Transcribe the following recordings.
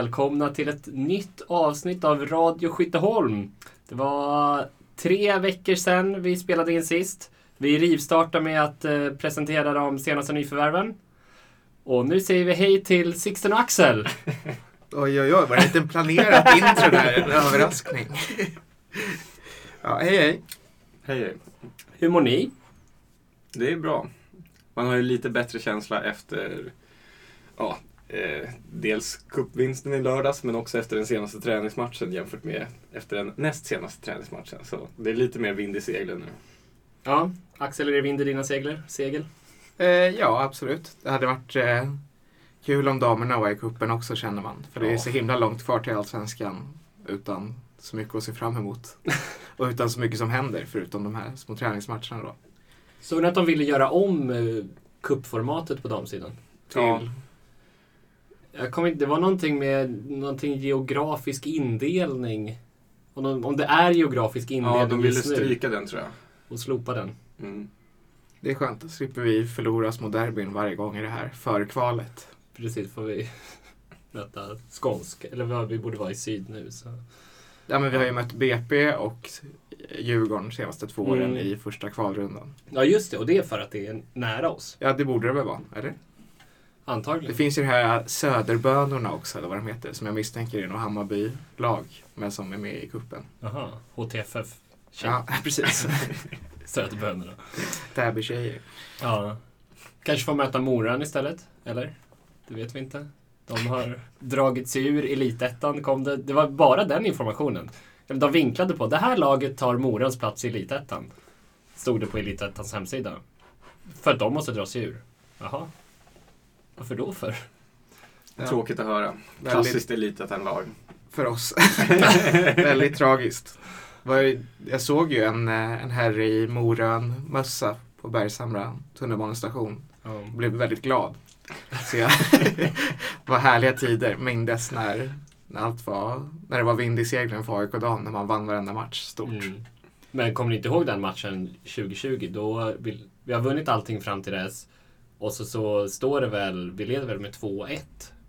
välkomna till ett nytt avsnitt av Radio Skytteholm. Det var tre veckor sedan vi spelade in sist. Vi rivstartar med att eh, presentera de senaste nyförvärven. Och nu säger vi hej till Sixten och Axel. Oj, oj, oj, var det inte en planerat intro där? En överraskning. Ja, hej, hej. Hej, hej. Hur mår ni? Det är bra. Man har ju lite bättre känsla efter ja, eh, dels cupvinsten i lördags men också efter den senaste träningsmatchen jämfört med efter den näst senaste träningsmatchen. Så det är lite mer vind i seglen nu. Ja, Axel, är det vind i dina segler? segel? Eh, ja, absolut. Det hade varit eh, kul om damerna var i kuppen också känner man. För det är Ja. så himla långt kvar till Allsvenskan utan så mycket att se fram emot. Och utan så mycket som händer förutom de här små träningsmatcherna då. Såg ni att de ville göra om eh, på damsidan? Till... Ja. Jag kommer inte, det var någonting med någonting geografisk indelning. Om, de, om det är geografisk indelning Ja, de ville just nu stryka den tror jag. och slopa den. Mm. Det är skönt, då slipper vi förlora små derbyn varje gång i det här förkvalet. Precis, får vi möta skånsk. Eller vad, vi borde vara i syd nu. Så. Ja, men vi har ju mött BP och Djurgården de senaste två åren Mm. i första kvalrundan. Ja, just det. Och det är för att det är nära oss. Ja, det borde det väl vara, eller? Det Antagligen. finns ju de här Söderbönorna också, eller vad de heter, som jag misstänker är något Hammarby-lag, men som är med i kuppen. Jaha, HTFF. Ja, precis. Söderbönorna. Täby-tjejer. Ja. Kanske får möta Moran istället? Eller? Det vet vi inte. De har dragit sig ur elitettan. Kom det, det var bara den informationen. De vinklade på det här laget tar Morans plats i elitettan. Stod det på elitettans hemsida. För att de måste dra sig ur. Jaha. Varför då för? Ja. Tråkigt att höra. Klassiskt elitettan-lag. för oss. Väldigt tragiskt. Jag såg ju en, eh, en herre i Morön-mössa på Bergshamra tunnelbanestation och blev väldigt glad. Så jag, var härliga tider, mindes när, när allt var, när det var vind i seglen för AIK Dan, när man vann varenda match stort. Mm. Men kommer ni inte ihåg den matchen 2020? Då vill, vi har vunnit allting fram till dess. Och så, så står det väl, vi leder väl med 2-1.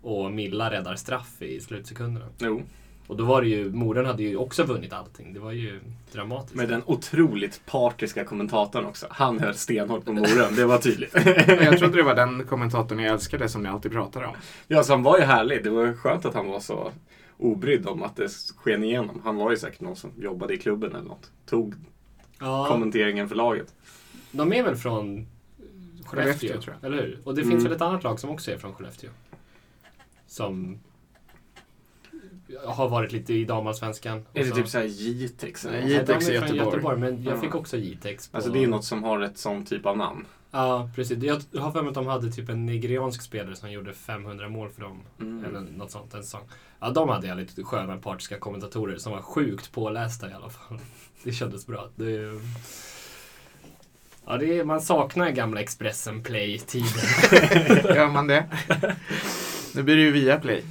Och Milla räddar straff i slutsekunderna. Jo, Och då var det ju, Moren hade ju också vunnit allting. Det var ju dramatiskt. med den otroligt partiska kommentatorn också. Han höll stenhårt på Moren, det var tydligt. Jag trodde det var den kommentatorn jag älskade som ni alltid pratar om. Ja, så han var ju härlig. Det var skönt att han var så obrydd om att det sken igenom. Han var ju säkert någon som jobbade i klubben eller något. Tog ja, kommenteringen för laget. de är väl från Skellefteå, Skellefteå, tror jag. eller hur? Och det Mm. finns väl ett annat lag som också är från Skellefteå. Som har varit lite i damallsvenskan. Är det så- typ såhär Jitex Nej, Jitex är från Göteborg. Göteborg. Men jag Ja. fick också Jitex. På... Alltså det är något som har ett sånt typ av namn. Ja, precis. Jag har för mig att de hade typ en nigeriansk spelare som gjorde 500 mål för dem. Mm. Eller något sånt, en säsong. Ja, de hade jag lite sköna partiska kommentatorer som var sjukt pålästa i alla fall. Det kändes bra. Det, ja, det är, man saknar gamla Expressen Play-tiden. Gör man det? Nu blir det ju via play.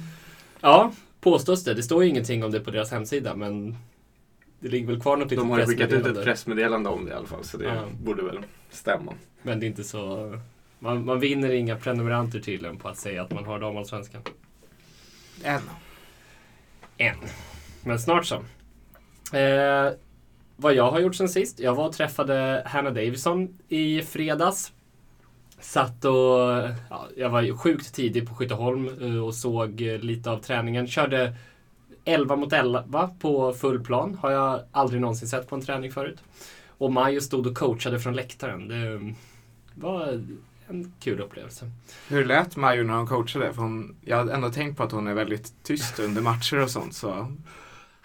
ja, påstås det. Det står ju ingenting om det på deras hemsida, men det ligger väl kvar något De har ju skickat ut ett pressmeddelande om det i alla fall. Så det Ja. borde väl stämma. Men det är inte så... Man, man vinner inga prenumeranter tydligen på att säga att man har damallsvenskan. Än. Än. Men snart så. Eh, vad jag har gjort sen sist? Jag var och träffade Hannah Davison i fredags. Satt och... Ja, jag var ju sjukt tidig på Skytteholm eh, och såg eh, lite av träningen. Körde 11 mot 11 på full plan. Har jag aldrig någonsin sett på en träning förut. Och Majo stod och coachade från läktaren. Det mm, var en kul upplevelse. Hur lät Majo när hon coachade? För hon, jag har ändå tänkt på att hon är väldigt tyst under matcher och sånt. Så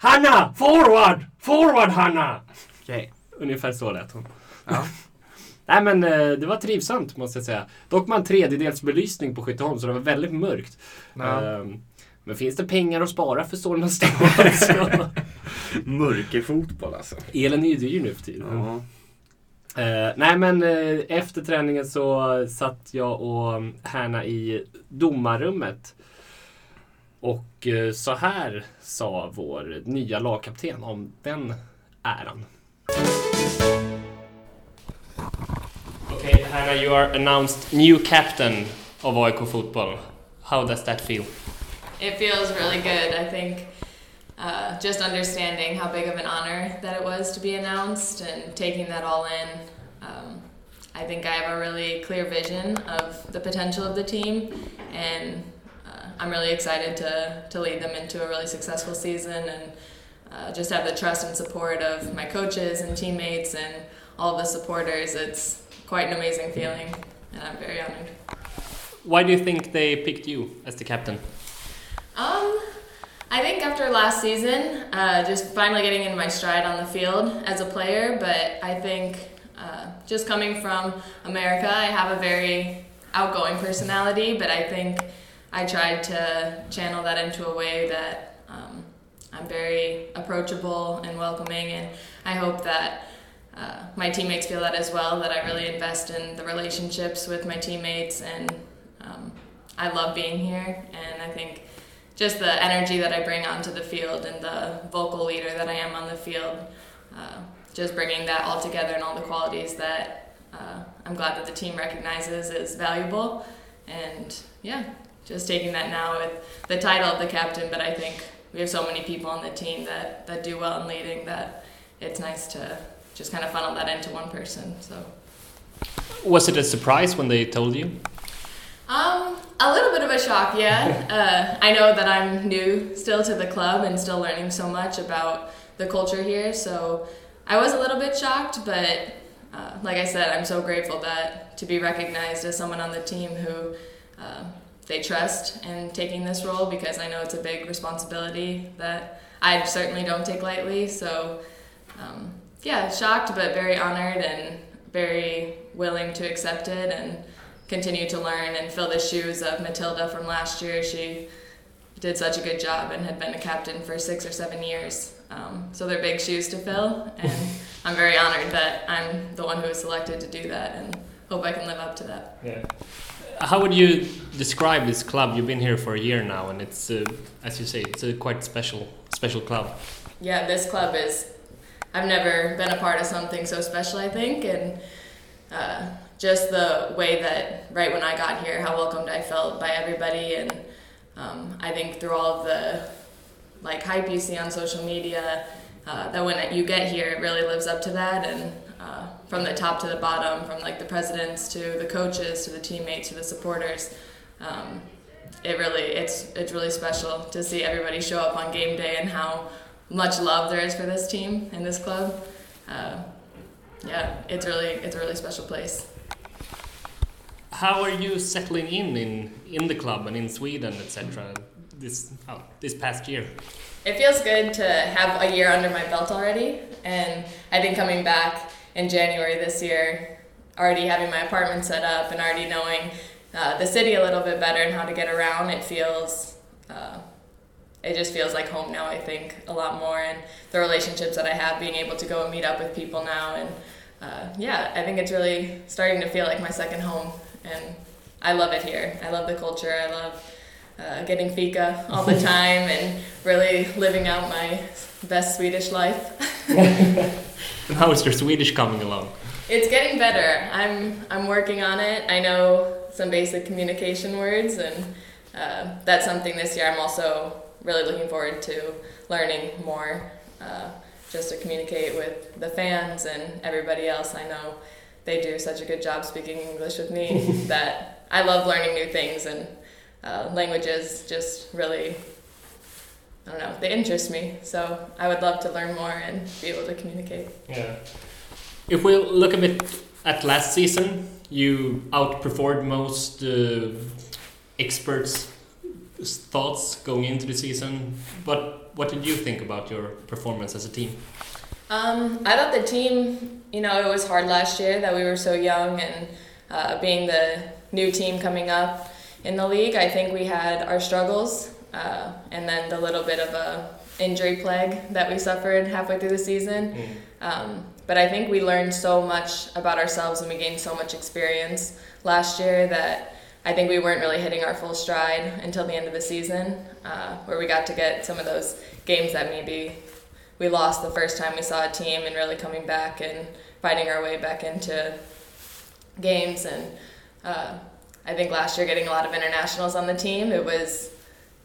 Hanna! Forward! Forward Hanna! okej. Ungefär så lät hon. Ja. Nej men eh, det var trivsamt måste jag säga. Dock man tredjedels belysning på Skytteholm så det var väldigt mörkt. Ja. Ehm, Men finns det pengar att spara för Solna stad så... Mörkerfotboll alltså. Elen är ju dyr nu för tiden. Ja. Eh, nej men eh, efter träningen så satt jag och Härna i domarrummet. Och eh, så här sa vår nya lagkapten om den äran. Okay, Hanna, you are announced new captain of AIK football. How does that feel? it feels really good. I think uh, just understanding how big of an honor that it was to be announced and taking that all in. Um, I think I have a really clear vision of the potential of the team, and I'm really excited to, to lead them into a really successful season and uh, just have the trust and support of my coaches and teammates and all the supporters. It's quite an amazing feeling, and I'm very honored. Why do you think they picked you as the captain? Um, I think after last season, uh, just finally getting into my stride on the field as a player, but I think uh, just coming from America, I have a very outgoing personality, but I think I tried to channel that into a way that um, I'm very approachable and welcoming, and I hope that uh, my teammates feel that as well. That I really invest in the relationships with my teammates, and um, I love being here. And I think just the energy that I bring onto the field and the vocal leader that I am on the field, uh, just bringing that all together and all the qualities that uh, I'm glad that the team recognizes is valuable. And yeah, just taking that now with the title of the captain, but I think we have so many people on the team that, that do well in leading that it's nice to just kind of funnel that into one person. So, was it a surprise when they told you? Um, a little bit of a shock, yeah. uh, I know that I'm new still to the club and still learning so much about the culture here, so I was a little bit shocked, but uh, like I said, I'm so grateful that to be recognized as someone on the team who uh, they trust in taking this role because I know it's a big responsibility that I certainly don't take lightly. So, um, yeah, shocked but very honored and very willing to accept it and continue to learn and fill the shoes of Matilda from last year. She did such a good job and had been a captain for six or seven years. Um, so they're big shoes to fill, and I'm very honored that I'm the one who was selected to do that, and hope I can live up to that. Yeah. How would you describe this club? You've been here for a year now, and it's, uh, as you say, it's a quite special, special club. Yeah, this club is. I've never been a part of something so special. I think, and uh, just the way that right when I got here, how welcomed I felt by everybody, and um, I think through all of the like hype you see on social media, uh, that when you get here, it really lives up to that, and from the top to the bottom, from like the presidents to the coaches to the teammates to the supporters. Um, it really it's it's really special to see everybody show up on game day and how much love there is for this team and this club. Uh, yeah, it's really it's a really special place. How are you settling in in, in the club and in Sweden, etc. This oh, this past year? It feels good to have a year under my belt already, and I think coming back in January this year, already having my apartment set up and already knowing uh, the city a little bit better and how to get around, it feels. Uh, it just feels like home now. I think a lot more, and the relationships that I have, being able to go and meet up with people now, and uh, yeah, I think it's really starting to feel like my second home and I love it here. I love the culture. I love uh, getting fika all the time and really living out my best Swedish life. How is your Swedish coming along? It's getting better. I'm I'm working on it. I know some basic communication words, and uh, that's something this year I'm also really looking forward to learning more, uh, just to communicate with the fans and everybody else. I know they do such a good job speaking English with me that I love learning new things and uh, languages just really, I don't know, they interest me. So I would love to learn more and be able to communicate. Yeah. If we look a bit at last season, you outperformed most uh, experts' thoughts going into the season. But what did you think about your performance as a team? Um, I thought the team, you know, it was hard last year that we were so young and uh, being the new team coming up in the league. I think we had our struggles uh, and then the little bit of a injury plague that we suffered halfway through the season. Mm. Um, but I think we learned so much about ourselves and we gained so much experience last year that I think we weren't really hitting our full stride until the end of the season, uh, where we got to get some of those games that maybe we lost the first time we saw a team and really coming back and fighting our way back into games and uh, I think last year getting a lot of internationals on the team it was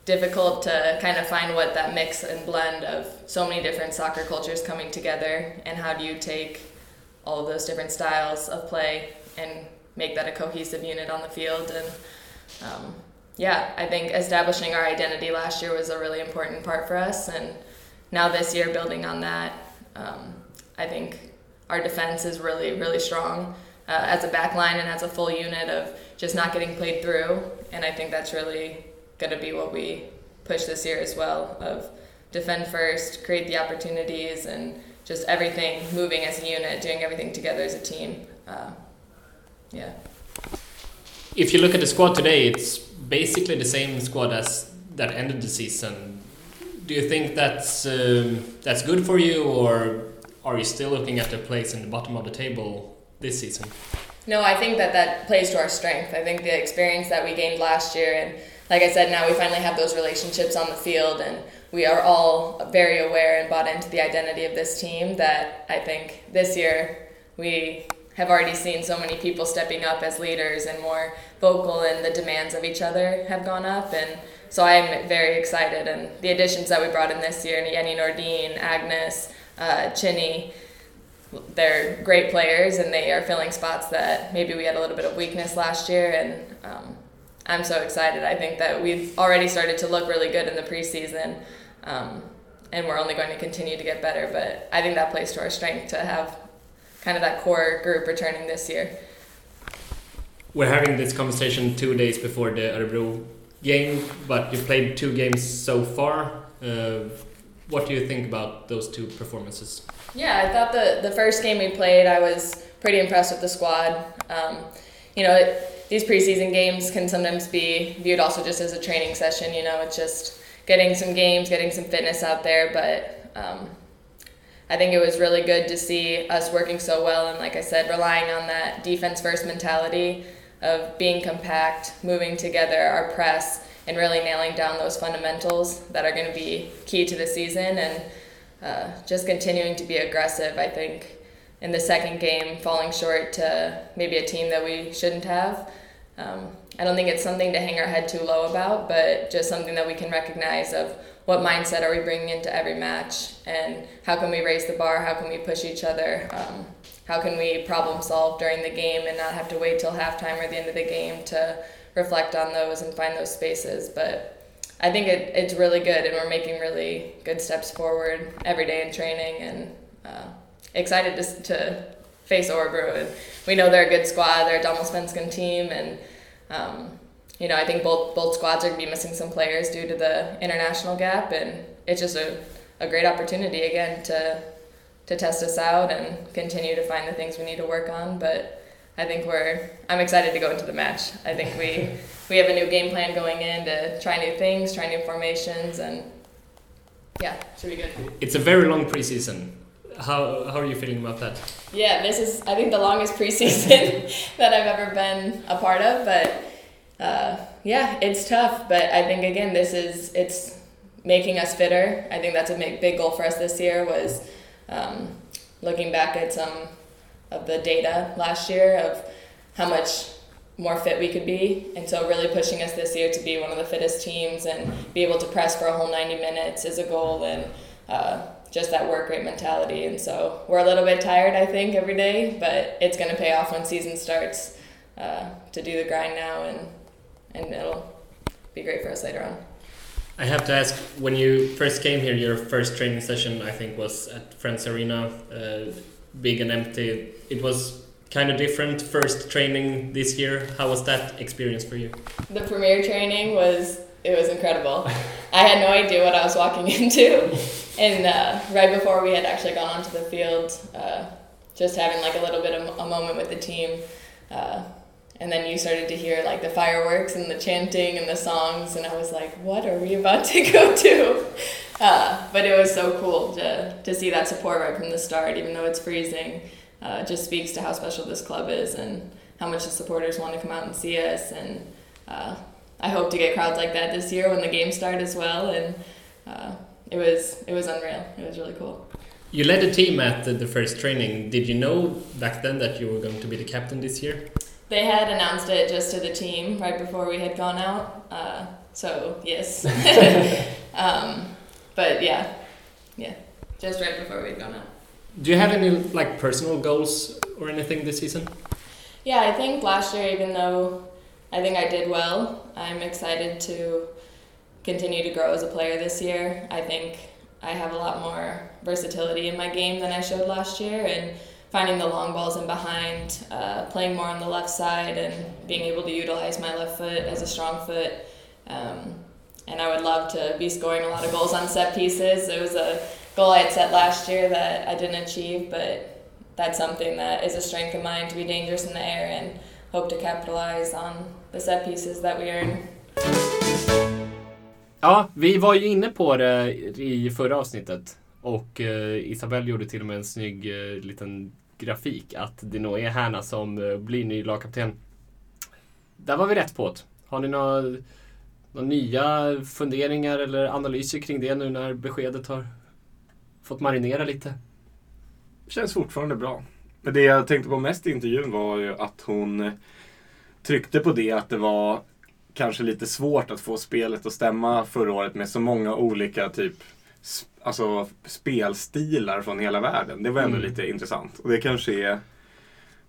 difficult to kind of find what that mix and blend of so many different soccer cultures coming together and how do you take all of those different styles of play and make that a cohesive unit on the field? And um, yeah i think establishing our identity last year was a really important part for us and now this year building on that um, i think our defense is really really strong uh, as a back line and as a full unit of just not getting played through and i think that's really going to be what we push this year as well of defend first, create the opportunities, and just everything moving as a unit, doing everything together as a team. Uh, yeah. If you look at the squad today, it's basically the same squad as that ended the season. Do you think that's um, that's good for you, or are you still looking at the place in the bottom of the table this season? No, I think that that plays to our strength. I think the experience that we gained last year and like I said, now we finally have those relationships on the field, and we are all very aware and bought into the identity of this team. That I think this year we have already seen so many people stepping up as leaders and more vocal, and the demands of each other have gone up. And so I'm very excited. And the additions that we brought in this year, Yenny Nordine, Agnes, uh, Chinny, they're great players, and they are filling spots that maybe we had a little bit of weakness last year. And um, I'm so excited. I think that we've already started to look really good in the preseason, um, and we're only going to continue to get better. But I think that plays to our strength to have kind of that core group returning this year. We're having this conversation two days before the Örebro game, but you played two games so far. Uh, what do you think about those two performances? Yeah, I thought the the first game we played, I was pretty impressed with the squad. Um, you know, it, these preseason games can sometimes be viewed also just as a training session. You know, it's just getting some games, getting some fitness out there. But um, I think it was really good to see us working so well and, like I said, relying on that defense first mentality of being compact, moving together, our press, and really nailing down those fundamentals that are going to be key to the season and uh, just continuing to be aggressive. I think in the second game, falling short to maybe a team that we shouldn't have. Um, I don't think it's something to hang our head too low about, but just something that we can recognize of what mindset are we bringing into every match and how can we raise the bar, how can we push each other, um, how can we problem solve during the game and not have to wait till halftime or the end of the game to reflect on those and find those spaces. But I think it, it's really good and we're making really good steps forward every day in training and uh, excited to, to face Örebro. And we know they're a good squad. They're a Damallsvenskan team, and um, you know I think both both squads are going to be missing some players due to the international gap, and it's just a, a great opportunity again to to test us out and continue to find the things we need to work on. But I think we're I'm excited to go into the match. I think we we have a new game plan going in to try new things, try new formations, and yeah, should be good. It's a very long preseason. How how are you feeling about that? Yeah, this is I think the longest preseason that I've ever been a part of, but uh, yeah, it's tough. But I think again, this is it's making us fitter. I think that's a big, big goal for us this year was um, looking back at some of the data last year of how much more fit we could be and so really pushing us this year to be one of the fittest teams and be able to press for a whole 90 minutes is a goal and uh, just that work rate mentality. And so we're a little bit tired, I think, every day, but it's going to pay off when season starts uh, to do the grind now, and and it'll be great for us later on. I have to ask, when you first came here, your first training session, I think, was at Friends Arena, uh, big and empty. It was kind of different first training this year. How was that experience for you? The premier training was it was incredible. I had no idea what I was walking into, and uh, right before we had actually gone onto the field, uh, just having like a little bit of a moment with the team, uh, and then you started to hear like the fireworks and the chanting and the songs, and I was like, "What are we about to go to?" Uh, but it was so cool to to see that support right from the start, even though it's freezing. Uh, it just speaks to how special this club is and how much the supporters want to come out and see us and uh, I hope to get crowds like that this year when the games start as well. And uh, it was it was unreal. It was really cool. You led the team at the, the, first training. Did you know back then that you were going to be the captain this year? They had announced it just to the team right before we had gone out. Uh, so yes. um, but yeah, yeah, just right before we'd gone out. Do you have any like personal goals or anything this season? Yeah, I think last year, even though I think I did well, I'm excited to continue to grow as a player this year. I think I have a lot more versatility in my game than I showed last year, and finding the long balls in behind, uh, playing more on the left side, and being able to utilize my left foot as a strong foot. Um, and I would love to be scoring a lot of goals on set pieces. It was a goal I had set last year that I didn't achieve, but that's something that is a strength of mine to be dangerous in the air and hope to capitalize on the set pieces that we earn. Ja, vi var ju inne på det i förra avsnittet och eh, Isabelle gjorde till och med en snygg eh, liten grafik att det nog är Härna som eh, blir ny lagkapten. Där var vi rätt på det. Har ni några, några nya funderingar eller analyser kring det nu när beskedet har fått marinera lite? Känns fortfarande bra. Men det jag tänkte på mest i intervjun var ju att hon tryckte på det att det var kanske lite svårt att få spelet att stämma förra året med så många olika typ alltså, spelstilar från hela världen. Det var ändå mm. lite intressant. Och det kanske är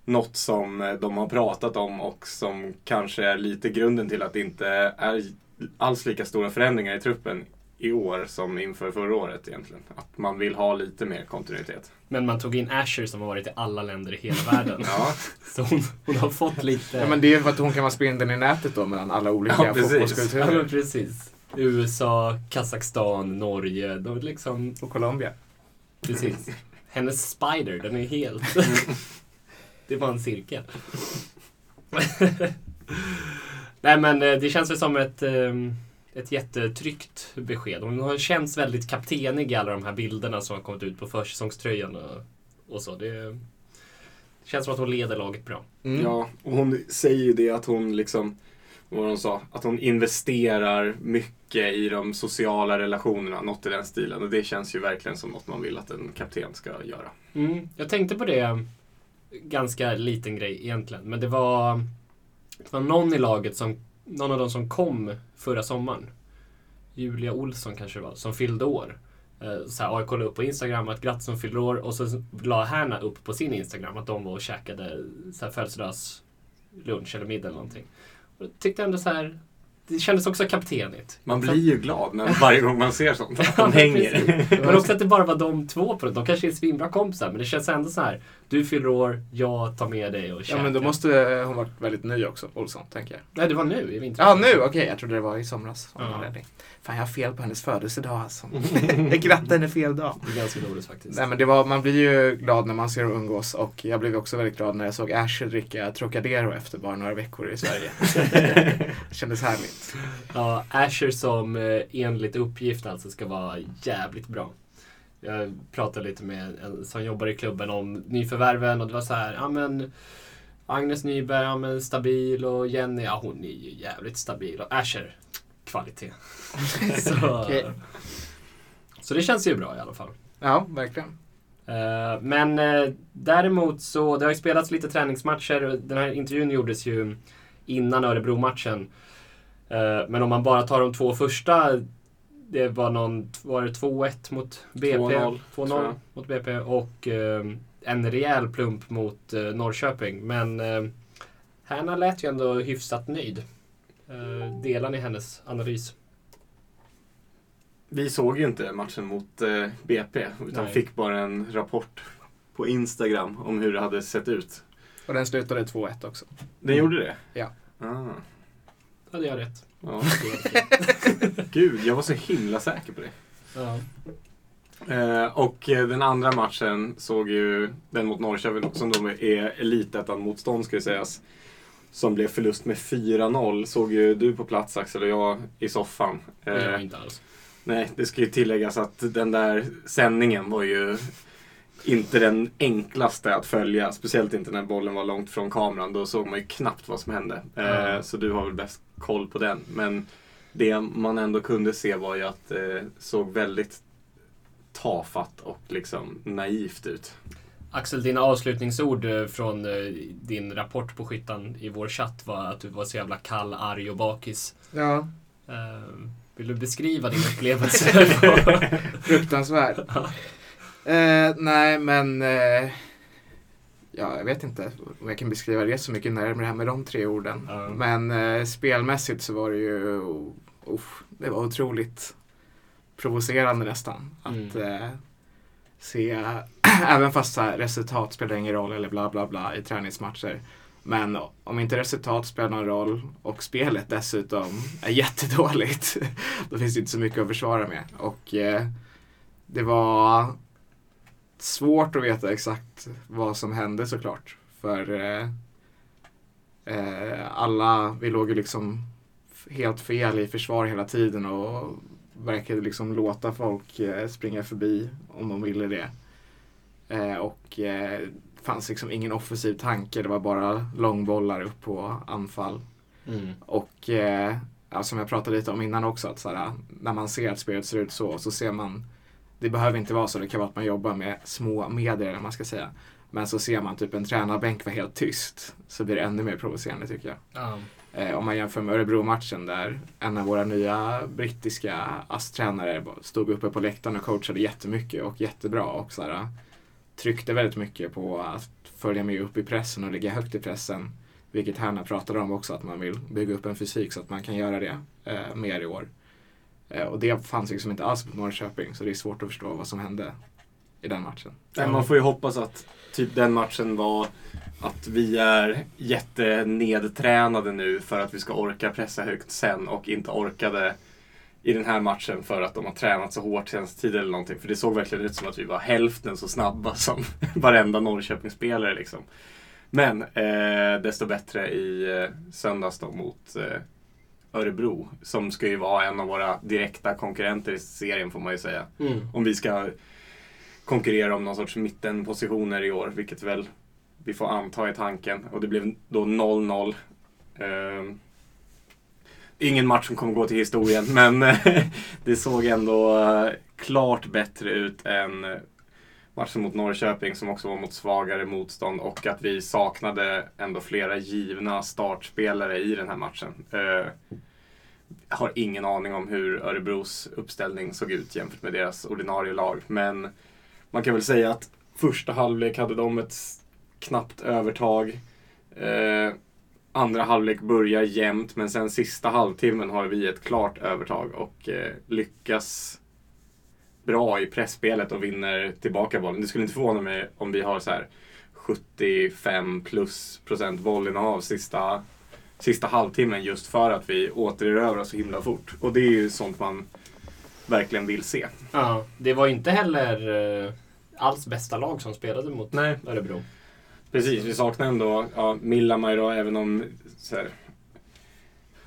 något som de har pratat om och som kanske är lite grunden till att det inte är alls lika stora förändringar i truppen i år som inför förra året egentligen. Att man vill ha lite mer kontinuitet. Men man tog in Asher som har varit i alla länder i hela världen. ja. Så hon, hon, har fått lite... Ja, men det är för att hon kan vara spindeln i nätet då mellan alla olika ja, fotbollskulturer. Ja, precis. USA, Kazakstan, Norge. Då liksom... Och Colombia. Precis. Hennes spider, den är helt... det var en cirkel. Nej men eh, det känns väl som ett... Um ett jättetryggt besked. Hon har känts väldigt kaptenig i alla de här bilderna som har kommit ut på försäsongströjan och, och så. Det känns som att hon leder laget bra. Mm. Ja, och hon säger ju det att hon liksom vad hon sa, att hon investerar mycket i de sociala relationerna, något i den stilen. Och det känns ju verkligen som något man vill att en kapten ska göra. Mm, jag tänkte på det, ganska liten grej egentligen, men det var, det var någon i laget som någon av de som kom förra sommaren. Julia Olsson kanske det var, som fyllde år. Eh, så här, jag kollade upp på Instagram att grattis som fyller år och så la Härna upp på sin Instagram att de var och käkade födelsedagslunch eller middag eller någonting. Och tyckte ändå så här, det kändes också kaptenigt. Man blir ju glad när, varje gång man ser sånt. Att de hänger. men också att det bara var de två på det. De kanske är svinbra kompisar men det känns ändå så här. Du fyller år, jag tar med dig och käkar. Ja men då måste hon varit väldigt ny också, Olsson, tänker jag. Nej det var nu i vintras. Ja nu, okej. Okay. Jag trodde det var i somras. Ja. Fan jag har fel på hennes födelsedag alltså. jag grattade henne fel dag. Det är ganska roligt faktiskt. Nej men det var, man blir ju glad när man ser och umgås och jag blev också väldigt glad när jag såg Asher dricka Trocadero efter bara några veckor i Sverige. det kändes härligt. Ja, Asher som eh, enligt uppgift alltså ska vara jävligt bra. Jag pratade lite med en som jobbar i klubben om nyförvärven och det var så här, ja men Agnes Nyberg, ja men stabil och Jenny, ja hon är ju jävligt stabil och Asher, kvalitet. så, okay. så det känns ju bra i alla fall. Ja, verkligen. Uh, men uh, däremot så, det har ju spelats lite träningsmatcher. Den här intervjun gjordes ju innan Örebro-matchen. Uh, men om man bara tar de två första det var någon, var det 2-1 mot BP? 2-0 mot BP och eh, en rejäl plump mot eh, Norrköping. Men eh, Härna lät ju ändå hyfsat nöjd. Eh, delar ni hennes analys? Vi såg ju inte matchen mot eh, BP utan Nej. fick bara en rapport på Instagram om hur det hade sett ut. Och den slutade 2-1 också. Den gjorde det? Ja. Ah. Hade jag rätt. Ja. Gud, jag var så himla säker på det. Ja. Eh, och eh, den andra matchen såg ju den mot Norrköping, som då är elitettan-motstånd ska sägas. Som blev förlust med 4-0. Såg ju du på plats Axel och jag i soffan. Eh, jag inte alls. Nej, det ska ju tilläggas att den där sändningen var ju inte den enklaste att följa. Speciellt inte när bollen var långt från kameran. Då såg man ju knappt vad som hände. Mm. så du har väl bäst koll på den. Men det man ändå kunde se var ju att det eh, såg väldigt tafatt och liksom naivt ut. Axel, dina avslutningsord eh, från eh, din rapport på skyttan i vår chatt var att du var så jävla kall, arg och bakis. Ja, Uh, vill du beskriva din upplevelse? Fruktansvärd. uh, nej, men uh, ja, jag vet inte om jag kan beskriva det så mycket närmare med de tre orden. Men spelmässigt så var det ju, uh, det var otroligt provocerande nästan. Att mm se, även fast resultat spelar ingen roll eller bla bla bla i träningsmatcher men om inte resultat spelar någon roll och spelet dessutom är jättedåligt, då finns det inte så mycket att försvara med. Och eh, det var svårt att veta exakt vad som hände såklart. För eh, eh, alla, vi låg ju liksom helt fel i försvar hela tiden och verkade liksom låta folk eh, springa förbi om de ville det. Eh, och eh, fanns liksom ingen offensiv tanke. Det var bara långbollar upp på anfall. Mm. Och ja, som jag pratade lite om innan också, att såhär, när man ser att spelet ser ut så, så ser man det behöver inte vara så, det kan vara att man jobbar med små medier eller man ska säga. Men så ser man typ en tränarbänk vara helt tyst, så blir det ännu mer provocerande tycker jag. Mm. Eh, om man jämför med Örebro-matchen där en av våra nya brittiska ASS-tränare stod uppe på läktaren och coachade jättemycket och jättebra. Och såhär, eh, tryckte väldigt mycket på att följa med upp i pressen och ligga högt i pressen. Vilket Hanna pratade om också, att man vill bygga upp en fysik så att man kan göra det eh, mer i år. Eh, och det fanns liksom inte alls på Norrköping, så det är svårt att förstå vad som hände i den matchen. Nej, man får ju hoppas att typ den matchen var att vi är jättenedtränade nu för att vi ska orka pressa högt sen och inte orkade i den här matchen för att de har tränat så hårt senaste tiden eller någonting. För det såg verkligen ut som att vi var hälften så snabba som varenda Norrköpingsspelare. Liksom. Men eh, desto bättre i eh, söndags då mot eh, Örebro. Som ska ju vara en av våra direkta konkurrenter i serien får man ju säga. Mm. Om vi ska konkurrera om någon sorts mittenpositioner i år, vilket väl vi får anta i tanken. Och det blev då 0-0. Eh, ingen match som kommer gå till historien, men eh, det såg ändå eh, klart bättre ut än eh, matchen mot Norrköping som också var mot svagare motstånd och att vi saknade ändå flera givna startspelare i den här matchen. Jag eh, har ingen aning om hur Örebros uppställning såg ut jämfört med deras ordinarie lag, men man kan väl säga att första halvlek hade de ett knappt övertag. Eh, andra halvlek börjar jämnt men sen sista halvtimmen har vi ett klart övertag och eh, lyckas bra i pressspelet och vinner tillbaka bollen. Det skulle inte förvåna mig om vi har så här 75 plus procent bollinnehav sista, sista halvtimmen just för att vi återerövrar så himla fort. Och det är ju sånt man verkligen vill se. Ja, det var inte heller eh, alls bästa lag som spelade mot Nej. Örebro. Precis, vi saknar ändå ja, Millamaj då, även om så här,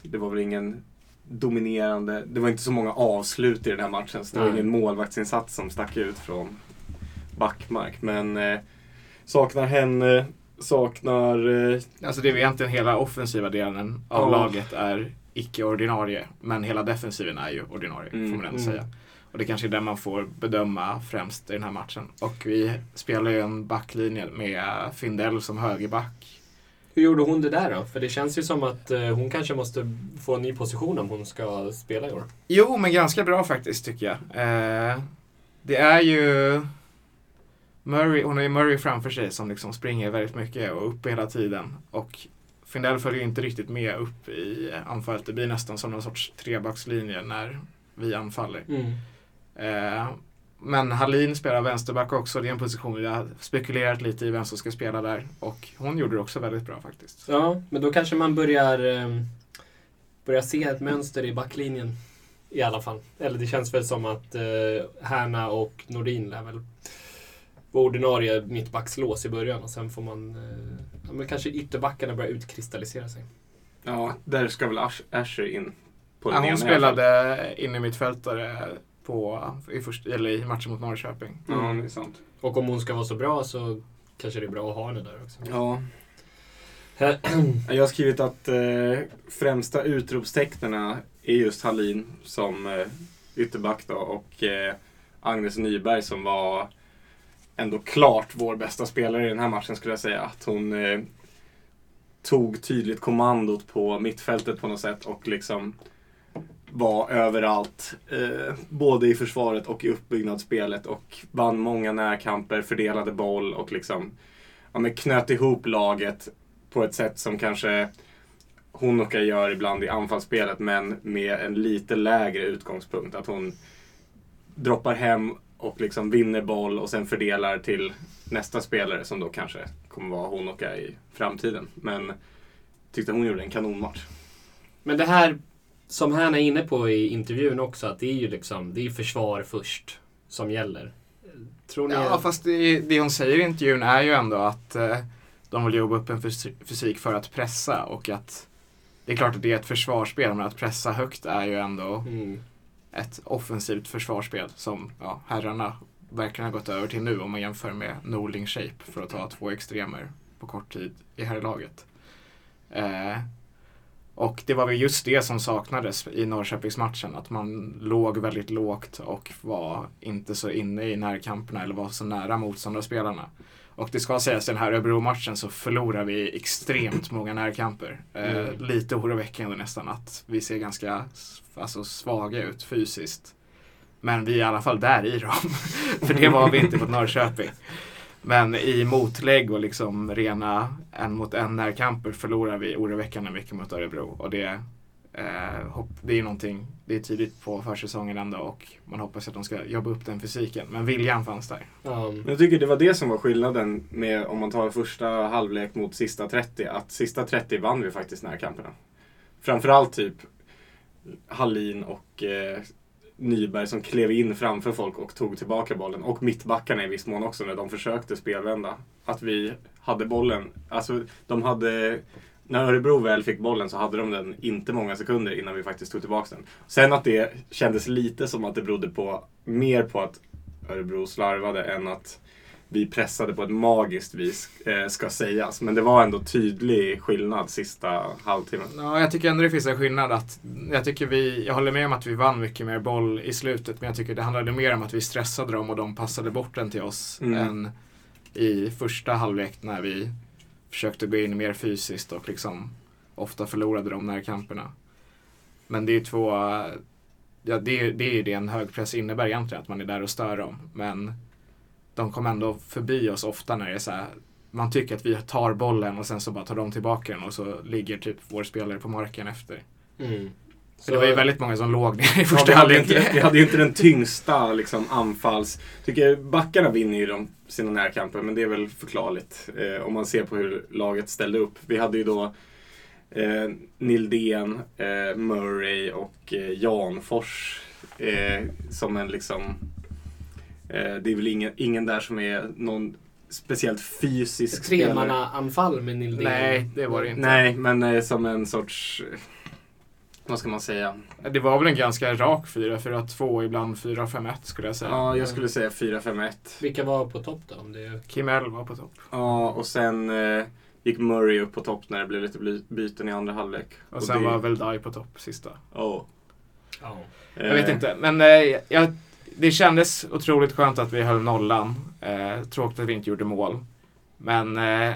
det var väl ingen dominerande, det var inte så många avslut i den här matchen så det var ingen målvaktsinsats som stack ut från backmark. Men eh, saknar henne, saknar... Eh, alltså det är egentligen hela offensiva delen av ja. laget är icke-ordinarie. Men hela defensiven är ju ordinarie, mm, får man ändå mm. säga. Och det kanske är det man får bedöma främst i den här matchen. Och vi spelar ju en backlinje med Findell som högerback. Hur gjorde hon det där då? För det känns ju som att eh, hon kanske måste få en ny position om hon ska spela i år. Jo, men ganska bra faktiskt tycker jag. Eh, det är ju Murray, hon har ju Murray framför sig som liksom springer väldigt mycket och upp hela tiden. Och Findell följer inte riktigt med upp i anfallet. Det blir nästan som någon sorts trebackslinje när vi anfaller. Mm. Eh, men Hallin spelar vänsterback också. Det är en position vi har spekulerat lite i vem som ska spela där. Och hon gjorde det också väldigt bra faktiskt. Ja, men då kanske man börjar, eh, börjar se ett mönster i backlinjen. I alla fall. Eller det känns väl som att eh, Härna och Nordin lär väl vara ordinarie mittbackslås i början och sen får man ja, men kanske ytterbackarna börja utkristallisera sig. Ja, där ska väl Asher in på ja, hon spelade inne mittfältare på, i, först, eller i matchen mot Norrköping. Mm. Ja, det är sant. Och om hon ska vara så bra så kanske det är bra att ha henne där också. Ja. Jag har skrivit att eh, främsta utropstecknena är just Hallin som eh, ytterback då, och eh, Agnes Nyberg som var ändå klart vår bästa spelare i den här matchen skulle jag säga. Att hon eh, tog tydligt kommandot på mittfältet på något sätt och liksom var överallt. Eh, både i försvaret och i uppbyggnadsspelet och vann många närkamper, fördelade boll och liksom ja, men knöt ihop laget på ett sätt som kanske Honoka gör ibland i anfallsspelet men med en lite lägre utgångspunkt. Att hon droppar hem och liksom vinner boll och sen fördelar till nästa spelare som då kanske kommer vara Honoka i framtiden. Men tyckte hon gjorde en kanonmatch. Men det här som han är inne på i intervjun också, att det är ju liksom, det är försvar först som gäller. Tror ni... Ja, fast det, det hon säger i intervjun är ju ändå att eh, de vill jobba upp en fysik för att pressa och att det är klart att det är ett försvarsspel, men att pressa högt är ju ändå mm. ett offensivt försvarsspel som ja, herrarna verkligen har gått över till nu om man jämför med Norling Shape för att ta två extremer på kort tid i herrlaget. Eh, och det var väl just det som saknades i Norrköpingsmatchen. Att man låg väldigt lågt och var inte så inne i närkamperna eller var så nära motståndarspelarna. Och det ska sägas, den här Örebro-matchen så förlorar vi extremt många närkamper. Eh, mm. Eh, lite oroväckande nästan att vi ser ganska alltså, svaga ut fysiskt. Men vi är i alla fall där i dem. För det var vi inte mot Norrköping. Men i motlägg och liksom rena en mot en närkamper förlorar vi oroväckande mycket mot Örebro. Och det, eh, det är någonting, det är tidigt på försäsongen ändå och man hoppas att de ska jobba upp den fysiken. Men viljan fanns där. Um. Jag tycker det var det som var skillnaden med om man tar första halvlek mot sista 30. Att sista 30 vann vi faktiskt närkamperna. Framförallt typ Hallin och eh, Nyberg som klev in framför folk och tog tillbaka bollen. Och mittbackarna i viss mån också när de försökte spelvända. Att vi hade bollen. Alltså, de hade... När Örebro väl fick bollen så hade de den inte många sekunder innan vi faktiskt tog tillbaka den. Sen att det kändes lite som att det berodde på, mer på att Örebro slarvade än att vi pressade på ett magiskt vis, eh, ska sägas. Men det var ändå tydlig skillnad sista halvtimmen. Ja, jag tycker ändå det finns en skillnad. Att, jag, tycker vi, jag håller med om att vi vann mycket mer boll i slutet, men jag tycker det handlade mer om att vi stressade dem och de passade bort den till oss mm. än i första halvlek när vi försökte gå in mer fysiskt och liksom ofta förlorade de närkamperna. Men det är två, ja, det, är, det är ju det en hög press innebär egentligen, att man är där och stör dem. Men de kom ändå förbi oss ofta när det är så här, man tycker att vi tar bollen och sen så bara tar de tillbaka den och så ligger typ vår spelare på marken efter. Mm. Så det var ju väldigt många som låg ner i första ja, halvlek. Vi hade ju inte den tyngsta liksom, anfalls... Tycker backarna vinner ju de, sina närkamper, men det är väl förklarligt eh, om man ser på hur laget ställde upp. Vi hade ju då eh, Nildén, eh, Murray och eh, Janfors eh, som en liksom det är väl ingen, ingen där som är någon speciellt fysisk spelare. Tremanna-anfall med Nildén? Nej, det var det inte. Nej, men eh, som en sorts... Vad ska man säga? Det var väl en ganska rak 4-4-2, ibland 4-5-1 skulle jag säga. Ja, jag skulle säga 4-5-1. Vilka var på topp då? Om det... Kim L var på topp. Ja, och sen eh, gick Murray upp på topp när det blev lite byten i andra halvlek. Och, och sen det... var väl Dai på topp sista. Oh. oh. Jag vet inte, men eh, jag det kändes otroligt skönt att vi höll nollan. Eh, tråkigt att vi inte gjorde mål. Men eh,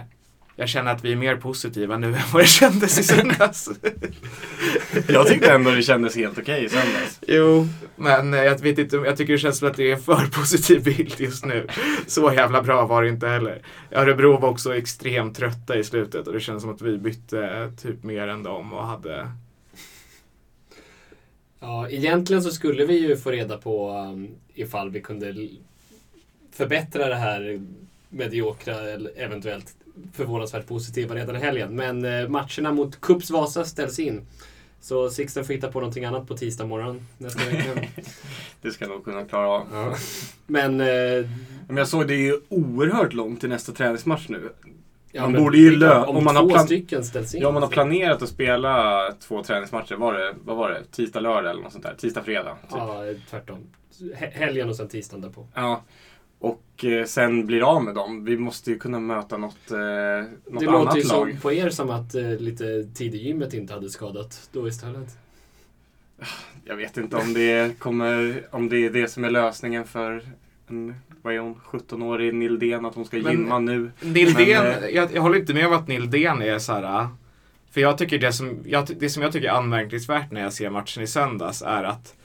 jag känner att vi är mer positiva nu än vad det kändes i söndags. jag tyckte ändå det kändes helt okej i söndags. Jo, men eh, jag, vet inte, jag tycker det känns som att det är en för positiv bild just nu. Så jävla bra var det inte heller. Örebro var också extremt trötta i slutet och det känns som att vi bytte eh, typ mer än dem och hade Ja, egentligen så skulle vi ju få reda på um, ifall vi kunde förbättra det här mediokra eller eventuellt förvånansvärt positiva redan i helgen. Men eh, matcherna mot Cups Vasa ställs in. Så Sixten får hitta på någonting annat på tisdag morgon nästa vecka. det ska jag nog kunna klara av. Ja. Men, eh, men jag såg det är ju oerhört långt till nästa träningsmatch nu. Ja, man borde ju lö- om, om man har stycken ställs in. Ja, om man har planerat att spela två träningsmatcher. Var det, vad var det? Tisdag, lördag eller något sånt där? Tisdag, fredag? Typ. Ja, tvärtom. Helgen och sen tisdagen därpå. Ja. Och eh, sen blir av med dem. Vi måste ju kunna möta något, eh, något det annat lag. Det låter ju som på er som att eh, lite tid i gymmet inte hade skadat då istället. Jag vet inte om det, kommer, om det är det som är lösningen för en vad är hon, 17-årig Nildén, att hon ska men, gymma nu. Nildén, men, eh, jag, jag håller inte med om att Nildén är så här, För jag tycker det som jag, det som jag tycker är anmärkningsvärt när jag ser matchen i söndags är att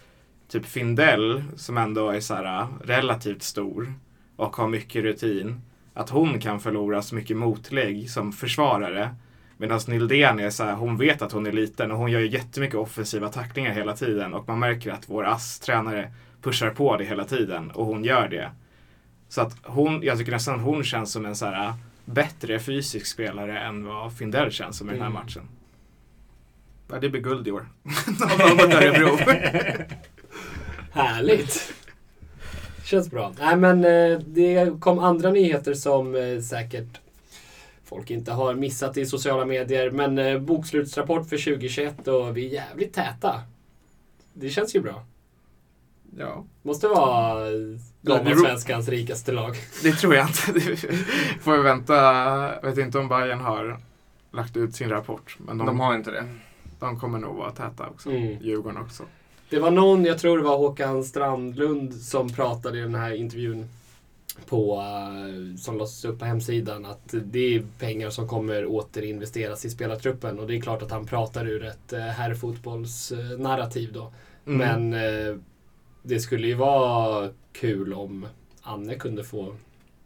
typ Findell, som ändå är så här, äh, relativt stor och har mycket rutin, att hon kan förlora så mycket motlägg som försvarare. Medan Nildén är så här, hon vet att hon är liten och hon gör ju jättemycket offensiva tacklingar hela tiden och man märker att vår ASS-tränare pushar på det hela tiden och hon gör det. Så att hon, jag tycker nästan hon känns som en så här bättre fysisk spelare än vad Findell känns som i den här Mm. matchen. Ja, det blir guld i år. Av Örebro. Härligt! Känns bra. Nej men eh, det kom andra nyheter som eh, säkert folk inte har missat i sociala medier. Men eh, bokslutsrapport för 2021 och vi är jävligt täta. Det känns ju bra. Ja, Måste vara Ja, det- svenskans rikaste lag. det tror jag inte. Får vi vänta. Jag vet inte om Bayern har lagt ut sin rapport. Men de, De har inte det. de kommer nog vara täta också. Mm. Djurgården också. Det var någon, jag tror det var Håkan Strandlund, som pratade i den här intervjun på, eh, som lades upp på hemsidan att det är pengar som kommer återinvesteras i spelartruppen och det är klart att han pratar ur ett eh, herrfotbollsnarrativ då. Mm. Men eh, det skulle ju vara kul om Anne kunde få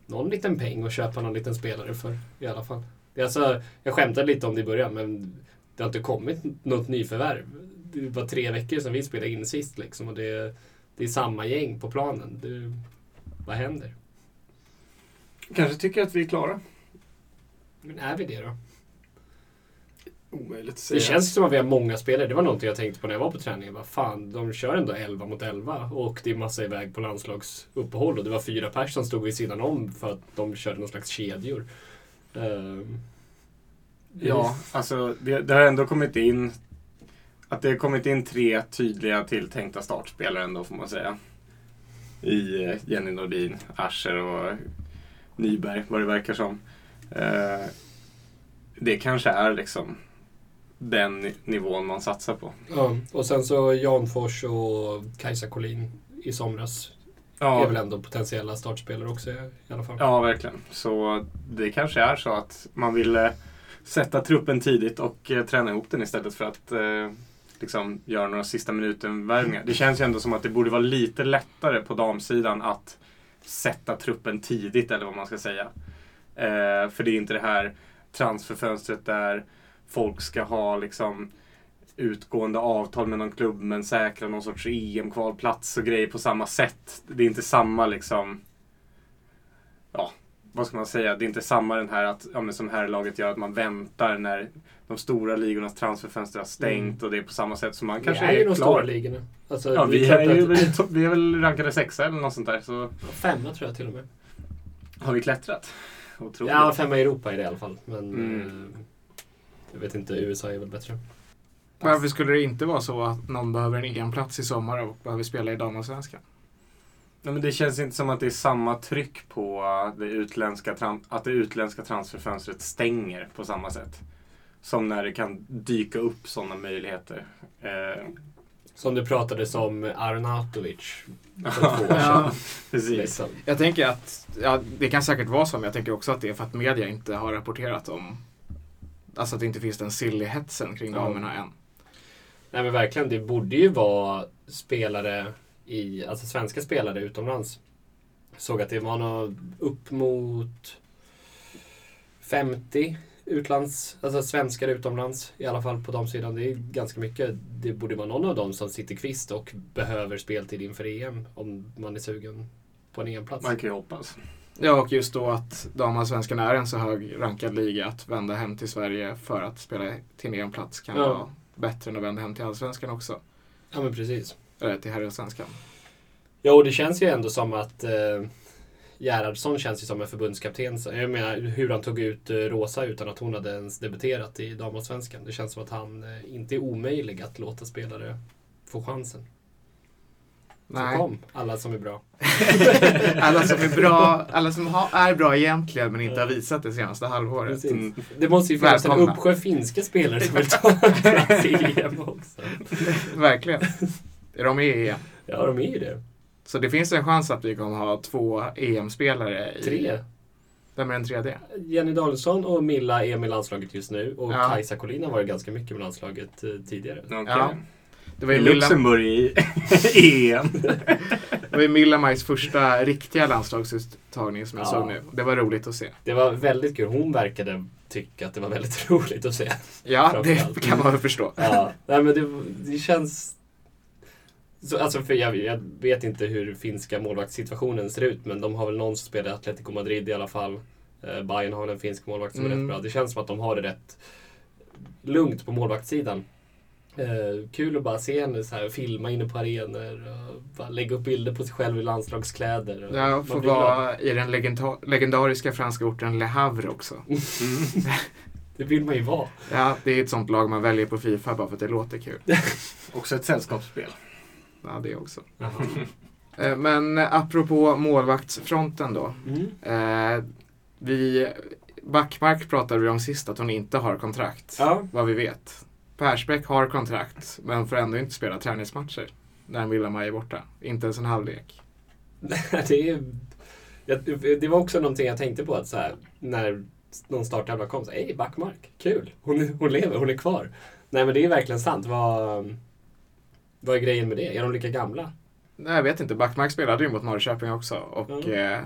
någon liten peng och köpa någon liten spelare för i alla fall. Det är alltså, jag skämtade lite om det i början men det har inte kommit något nyförvärv. Det var tre veckor sedan vi spelade in sist liksom och det, det är samma gäng på planen. Det, vad händer? Kanske tycker att vi är klara. Men är vi det då? Omöjligt att säga. Det känns som att vi har många spelare. Det var någonting jag tänkte på när jag var på träningen. Vad fan, de kör ändå 11 mot 11 och det är massa iväg på landslagsuppehåll och det var fyra pers som stod vid sidan om för att de körde någon slags kedjor. Ehm, Ja, alltså det, det har ändå kommit in att det har kommit in tre tydliga tilltänkta startspelare ändå får man säga. I eh, Jenny Nordin, Ascher och Nyberg vad det verkar som. Eh, det kanske är liksom den ni- nivån man satsar på. Ja, och sen så Jan Fors och Kajsa Collin i somras är väl ändå potentiella startspelare också i alla fall. Ja, verkligen. Så det kanske är så att man vill eh, sätta truppen tidigt och eh, träna ihop den istället för att eh, liksom göra några sista minuten-värvningar. Det känns ju ändå som att det borde vara lite lättare på damsidan att sätta truppen tidigt, eller vad man ska säga. Eh, för det är inte det här transferfönstret där folk ska ha liksom utgående avtal med någon klubb men säkra någon sorts EM-kvalplats och grejer på samma sätt. Det är inte samma liksom ja, vad ska man säga, det är inte samma den här att, ja, men som här laget gör, att man väntar när de stora ligornas transferfönster har stängt och det är på samma sätt som man kanske vi är ju är de stora klar. ligorna. Alltså, Ja, vi klart är, ju vi är väl rankade sexa eller något sånt där. Så Femma tror jag till och med. har vi klättrat. Otroligt. Ja, femma i Europa är det i alla fall. Men Mm. Jag vet inte, USA är väl bättre. Varför skulle det inte vara så att någon behöver en egen plats i sommar och behöver spela i damallsvenskan? Nej, men det känns inte som att det är samma tryck på det utländska, att det utländska transferfönstret stänger på samma sätt. Som när det kan dyka upp sådana möjligheter. Eh, Som det pratades om Arnautovic för två år sedan. Ja. precis. Liksom. Jag tänker att, ja, det kan säkert vara så, men jag tänker också att det är för att media inte har rapporterat om, alltså att det inte finns den silly-hetsen kring Ja. damerna än. Nej men verkligen, det borde ju vara spelare i, alltså svenska spelare utomlands. Såg att det var nog upp mot 50 utlands, alltså svenskar utomlands i alla fall på de sidan. Det är ganska mycket. Det borde vara någon av dem som sitter kvist och behöver speltid inför EM om man är sugen på en EM-plats. Man kan ju hoppas. Ja, och just då att damallsvenskan är en så hög rankad liga att vända hem till Sverige för att spela till en plats kan Ja. vara bättre än att vända hem till allsvenskan också. Ja men precis. Eller till herrallsvenskan. Ja, och det känns ju ändå som att eh, Gerhardsson känns ju som en förbundskapten. Jag menar hur han tog ut eh, Rosa utan att hon hade ens debuterat i damallsvenskan. Det känns som att han eh, inte är omöjlig att låta spelare få chansen. Så Nej. kom, alla som är bra. alla som är bra, alla som har, är bra egentligen men inte har visat det senaste halvåret. Mm. Det måste ju finnas en uppsjö finska spelare som vill ta plats i EM också. Verkligen. Är de med i EM? Ja, de är ju det. Så det finns en chans att vi kommer ha två EM-spelare i... Tre. Vem är den tredje? Jenny Danielsson och Milla är med landslaget just nu. Och Ja. Kajsa Collin har varit ganska mycket med landslaget eh, tidigare. Okej. Ja. Det var ju Luxemburg i EM. det var ju Milla Majs första riktiga landslagsuttagning som jag Ja. såg nu. Det var roligt att se. Det var väldigt kul. Hon verkade tycka att det var väldigt roligt att se. Ja, det kan man väl förstå. Ja, nej, men det, det känns... Så, alltså för jag, jag vet inte hur finska målvaktssituationen ser ut, men de har väl någon som spelar i Atletico Madrid i alla fall. Eh, Bayern har en finsk målvakt som är Mm. rätt bra. Det känns som att de har det rätt lugnt på målvaktssidan. Eh, kul att bara se henne så här, filma inne på arenor och bara lägga upp bilder på sig själv i landslagskläder. och Ja, blir glad. vara i den legenda- legendariska franska orten Le Havre också. Mm. Det vill man ju vara. Ja, det är ett sånt lag man väljer på Fifa bara för att det låter kul. Också ett sällskapsspel. Ja, det också. Eh, Men apropå målvaktsfronten då. Mm. Eh, vi, Backmark pratade vi om sist att hon inte har kontrakt. Ja. Vad vi vet. Persbäck har kontrakt men får ändå inte spela träningsmatcher. När Villamaj är borta. Inte ens en halvlek. det, är, det var också någonting jag tänkte på att så här, när någon starttävlan kom. Så, Hej, Backmark, kul! Hon, hon lever, hon är kvar. Nej men det är verkligen sant. Vad, vad är grejen med det? Är de lika gamla? Nej, jag vet inte. Backmark spelade ju mot Norrköping också och Ja. eh,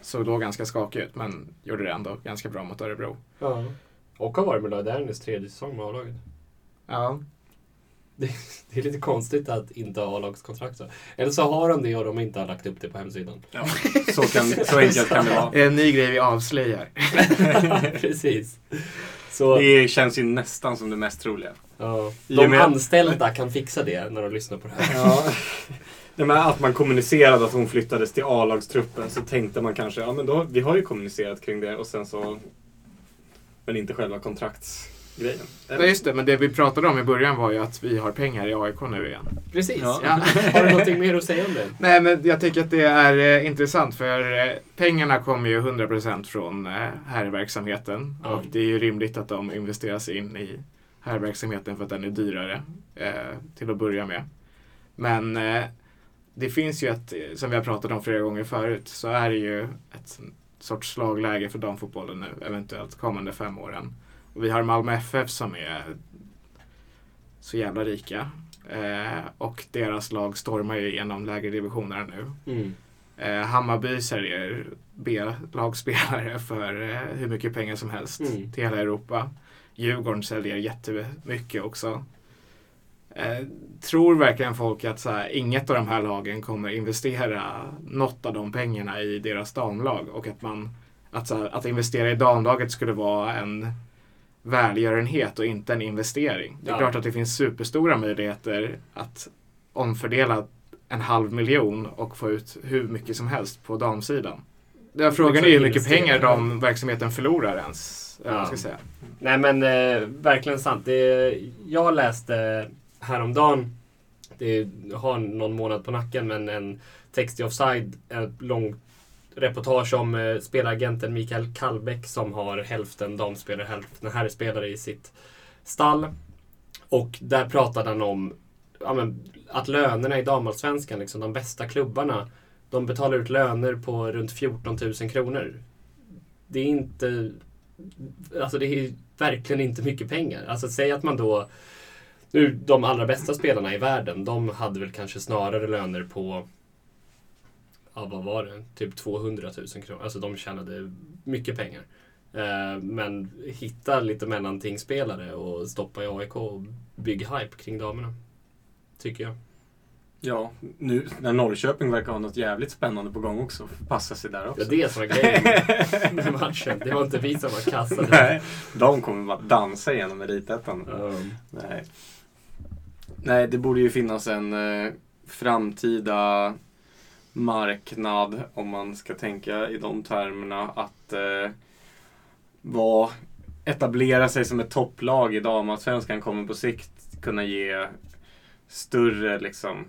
såg då ganska skakig ut men gjorde det ändå ganska bra mot Örebro. Ja. Och har varit med Lloyd Ernest tredje säsong med A-laget. Ja, Det är lite konstigt att inte ha A-lagskontrakt. så. Eller så har de det och de inte har lagt upp det på hemsidan. Ja, så, kan, så enkelt kan det vara. en ny grej vi avslöjar. Precis. Så, Det känns ju nästan som det mest troliga. ja, de med- anställda kan fixa det när de lyssnar på det här. Ja. Nej, men att man kommunicerade att hon flyttades till A-lagstruppen så tänkte man kanske, ja men då, vi har ju kommunicerat kring det och sen så... Men inte själva kontraktsgrejen. Ja, just det, men det vi pratade om i början var ju att vi har pengar i AIK nu igen. Precis. Ja. Ja. Har du någonting mer att säga om det? Nej, men jag tycker att det är eh, intressant för eh, pengarna kommer ju 100% från eh, herrverksamheten. Ja. Och det är ju rimligt att de investeras in i herrverksamheten för att den är dyrare eh, till att börja med. Men eh, det finns ju ett, eh, som vi har pratat om flera gånger förut, så är det ju ett sorts slagläge för damfotbollen nu, eventuellt kommande fem åren. Och vi har Malmö FF som är så jävla rika. Eh, och deras lag stormar ju igenom lägre divisioner nu. Mm. Eh, Hammarby säljer B-lagsspelare för eh, hur mycket pengar som helst Mm. till hela Europa. Djurgården säljer jättemycket också. Eh, tror verkligen folk att så här, inget av de här lagen kommer investera något av de pengarna i deras damlag och att man att, så här, att investera i damlaget skulle vara en välgörenhet och inte en investering. Det är Ja. klart att det finns superstora möjligheter att omfördela en halv miljon och få ut hur mycket som helst på damsidan. Ja, frågan är ju hur mycket pengar de verksamheten förlorar ens. Ja. ska säga. Nej men eh, verkligen sant. Det, jag läste häromdagen, det har någon månad på nacken, men en text i Offside, ett långt reportage om eh, spelagenten spelaragenten Mikael Kallbäck som har hälften damspelare, hälften herrspelare i sitt stall. Och där pratade han om ja, men, att lönerna i damallsvenskan, liksom, de bästa klubbarna, de betalar ut löner på runt 14 000 kronor. Det är inte Alltså det är verkligen inte mycket pengar. Alltså säg att man då nu, de allra bästa spelarna i världen, de hade väl kanske snarare löner på Ja, vad var det? Typ 200 000 kronor. Alltså de tjänade mycket pengar. Eh, men hitta lite mellantingspelare och stoppa i AIK och bygg hype kring damerna. Tycker jag. Ja, nu när Norrköping verkar ha något jävligt spännande på gång också. Passa sig där också. var det som var grejen med matchen. Det var inte vi som var kassade. Nej, de kommer bara dansa igenom elitettan. Um, Nej. Nej, det borde ju finnas en eh, framtida marknad, om man ska tänka i de termerna, att eh, vara, etablera sig som ett topplag i damallsvenskan kommer på sikt kunna ge större liksom,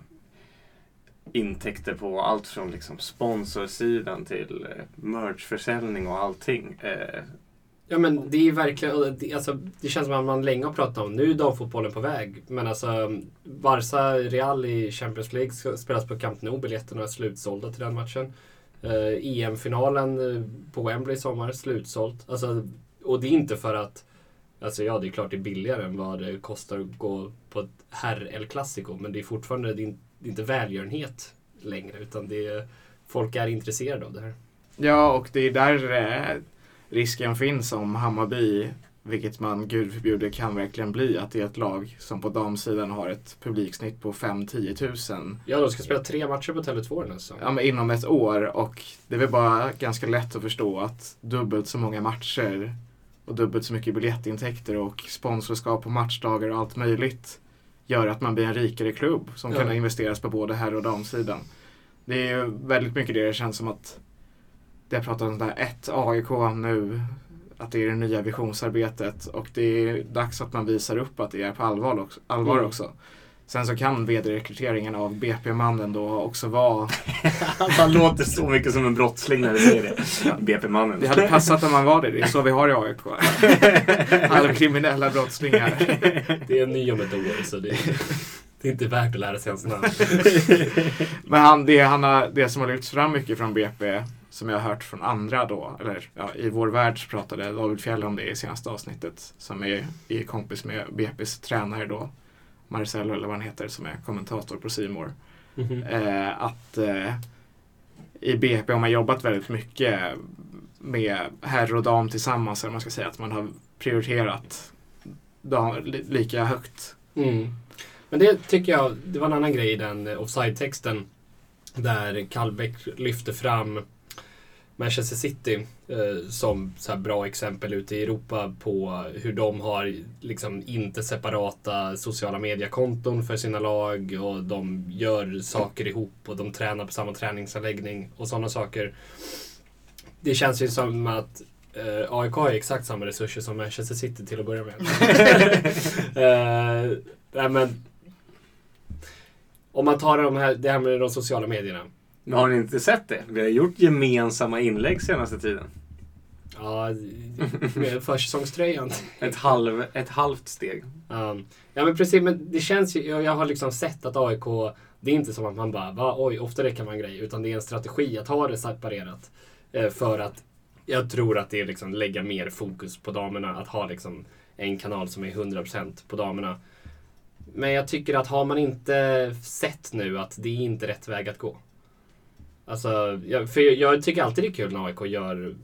intäkter på allt från liksom, sponsorsidan till eh, merchförsäljning och allting. Eh, Ja men det är verkligen, det, alltså, det känns som att man länge har pratat om, nu är damfotbollen på väg. Men alltså Barca Real i Champions League spelas på Camp Nou, biljetterna är slutsålda till den matchen. Eh, EM-finalen eh, på Wembley i sommar, slutsålt. Alltså, och det är inte för att Alltså ja, det är klart det är billigare än vad det kostar att gå på ett herr El Clasico. Men det är fortfarande det är inte välgörenhet längre. Utan det är, folk är intresserade av det här. Ja, och det är där eh, risken finns om Hammarby, vilket man gud förbjude kan verkligen bli, att det är ett lag som på damsidan har ett publiksnitt på 5-10 tusen. Ja, de ska spela tre matcher på Tele2 den alltså. Ja, men inom ett år och det är väl bara ganska lätt att förstå att dubbelt så många matcher och dubbelt så mycket biljettintäkter och sponsorskap på matchdagar och allt möjligt gör att man blir en rikare klubb som ja. kan investeras på både herr och damsidan. Det är ju väldigt mycket det det känns som att det jag pratat om där ett AIK nu, att det är det nya visionsarbetet och det är dags att man visar upp att det är på allvar också. Allvar mm. också. Sen så kan vd-rekryteringen av BP-mannen då också vara... han låter så mycket som en brottsling när du säger det. BP-mannen. Det hade passat om man var det. Det är så vi har i AIK. Alla kriminella brottslingar. Det är ny om ett år så det, det är inte värt att lära sig hans namn. Men han, det, han har, det som har lyfts fram mycket från BP som jag har hört från andra då, eller ja, i vår värld så pratade David Fjell om det i senaste avsnittet, som är, är kompis med BP's tränare då, Marcello eller vad han heter, som är kommentator på Simor. Mm -hmm. eh, att eh, i BP har man jobbat väldigt mycket med herr och dam tillsammans, eller man ska säga, att man har prioriterat dam, lika högt. Mm. Men det tycker jag, det var en annan grej i den offside-texten där Kallbäck lyfte fram Manchester City eh, som så bra exempel ute i Europa på hur de har liksom inte separata sociala mediekonton för sina lag och de gör saker ihop och de tränar på samma träningsanläggning och sådana saker. Det känns ju som att eh, AIK har exakt samma resurser som Manchester City till att börja med. eh, men, om man tar de här, det här med de sociala medierna. Men har ni inte sett det? Vi har gjort gemensamma inlägg senaste tiden. Ja, med försäsongströjan. ett, halv, ett halvt steg. Um, ja men precis, men det känns ju, jag har liksom sett att AIK, det är inte som att man bara, va, oj, ofta räcker man grej. Utan det är en strategi att ha det separerat. Eh, för att jag tror att det är liksom lägga mer fokus på damerna. Att ha liksom en kanal som är 100% på damerna. Men jag tycker att har man inte sett nu att det är inte rätt väg att gå. Alltså, jag, för jag tycker alltid det är kul när AIK gör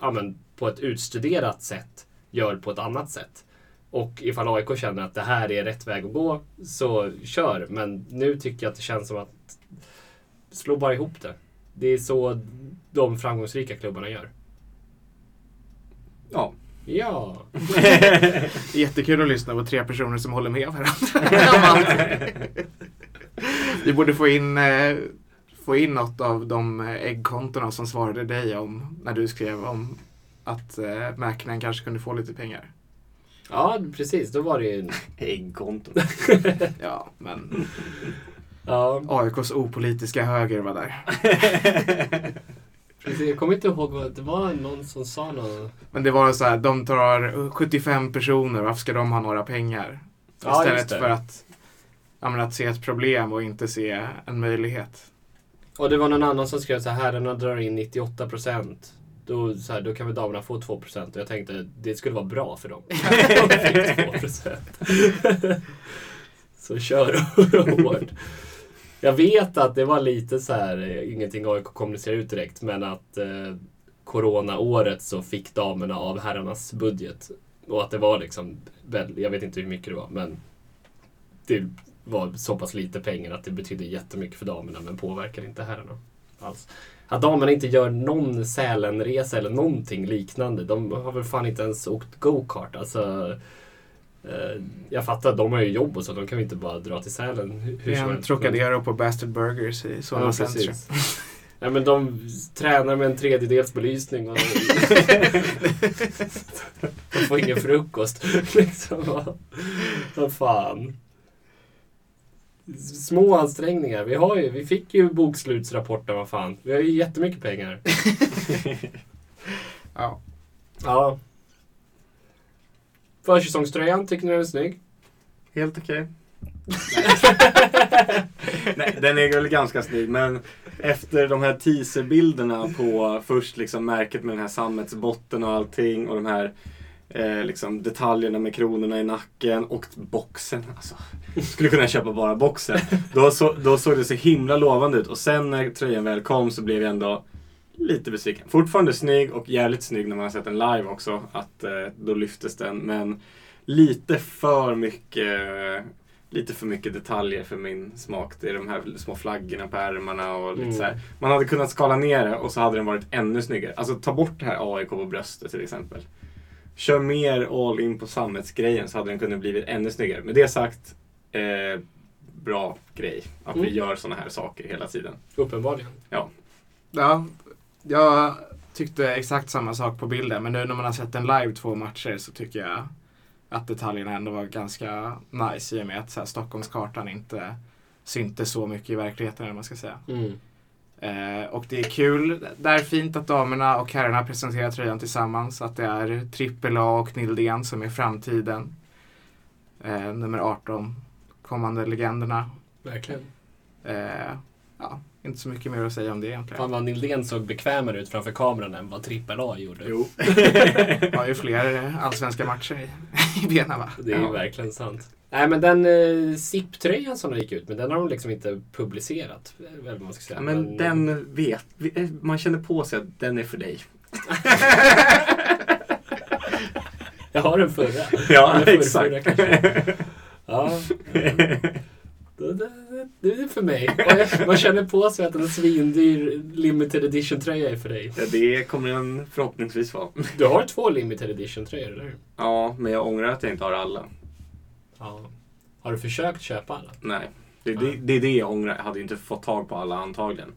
ja, men, på ett utstuderat sätt, gör på ett annat sätt. Och ifall AIK känner att det här är rätt väg att gå, så kör. Men nu tycker jag att det känns som att slå bara ihop det. Det är så de framgångsrika klubbarna gör. Ja. Ja. Jättekul att lyssna på tre personer som håller med varandra. Vi borde få in eh, få in något av de äggkontona som svarade dig om när du skrev om att eh, mäklaren kanske kunde få lite pengar. Ja, precis. Då var det ju... Äggkonton. ja, men... Ja. AIKs opolitiska höger var där. Precis, jag kommer inte ihåg vad det var någon som sa något. Men det var så här, de tar 75 personer, varför ska de ha några pengar? Istället ja, för att, att se ett problem och inte se en möjlighet. Och det var någon annan som skrev så här, herrarna drar in 98 procent. Då, så här, då kan väl damerna få 2 procent. Och jag tänkte det skulle vara bra för dem. så kör hårt. Jag vet att det var lite så här, eh, ingenting AIK kommunicerar ut direkt, men att eh, Corona-året så fick damerna av herrarnas budget. Och att det var liksom, väl, jag vet inte hur mycket det var, men det var så pass lite pengar att det betydde jättemycket för damerna men påverkar inte herrarna alls. Att damerna inte gör någon Sälenresa eller någonting liknande. De har väl fan inte ens åkt go-kart. Alltså, eh, jag fattar, de har ju jobb och så. De kan väl inte bara dra till Sälen hur som helst. Trocadero på Bastard Burgers i Solna ja, centrum. Ja, men de tränar med en tredjedels belysning och de får ingen frukost. liksom, vad, vad fan små ansträngningar. Vi, har ju, vi fick ju bokslutsrapporten, vad fan. Vi har ju jättemycket pengar. ja. Ja. Försäsongströjan, tycker ni den är snygg? Helt okej. Okay. Nej, den är väl ganska snygg, men efter de här teaserbilderna på först liksom märket med den här sammetsbotten och allting och de här eh, liksom detaljerna med kronorna i nacken och boxen. Alltså, skulle kunna köpa bara boxen. Då, så, då såg det så himla lovande ut och sen när tröjan väl kom så blev jag ändå lite besviken. Fortfarande snygg och jävligt snygg när man har sett den live också. Att eh, då lyftes den. Men lite för mycket lite för mycket detaljer för min smak. Det är de här små flaggorna på ärmarna och lite Mm. så här. Man hade kunnat skala ner det och så hade den varit ännu snyggare. Alltså ta bort det här AIK på bröstet till exempel. Kör mer all in på sammetsgrejen så hade den kunnat blivit ännu snyggare. Med det sagt, eh, bra grej att vi Mm. gör sådana här saker hela tiden. Uppenbarligen. Ja, jag tyckte exakt samma sak på bilden. Men nu när man har sett den live två matcher så tycker jag att detaljerna ändå var ganska nice i och med att så här, Stockholmskartan inte syntes så mycket i verkligheten eller man ska säga. Mm. Eh, och det är kul. Det är fint att damerna och herrarna presenterar tröjan tillsammans. Att det är Trippel A och Nildén som är framtiden. Eh, nummer 18. Kommande legenderna. Verkligen. Eh, ja, inte så mycket mer att säga om det egentligen. Fan vad Nildén såg bekvämare ut framför kameran än vad Trippel A gjorde. Jo. har ju fler allsvenska matcher i, i benen va? Det är ju Ja. verkligen sant. Nej men den eh, SIP-tröjan som gick ut med, den har de liksom inte publicerat. Vad man ska säga. Ja, men den vet, eh, man känner på sig att den är för dig. Jag har den förra. Ja, Eller förra, exakt. förra. Ja. Det, det, det är för mig. Man känner på sig att en svindyr limited edition-tröja är för dig. Ja, det kommer den förhoppningsvis vara. Du har två limited edition-tröjor, eller hur? Ja, men jag ångrar att jag inte har alla. Ja. Har du försökt köpa alla? Nej, det, det, det är det jag ångrar. Jag hade inte fått tag på alla antagligen.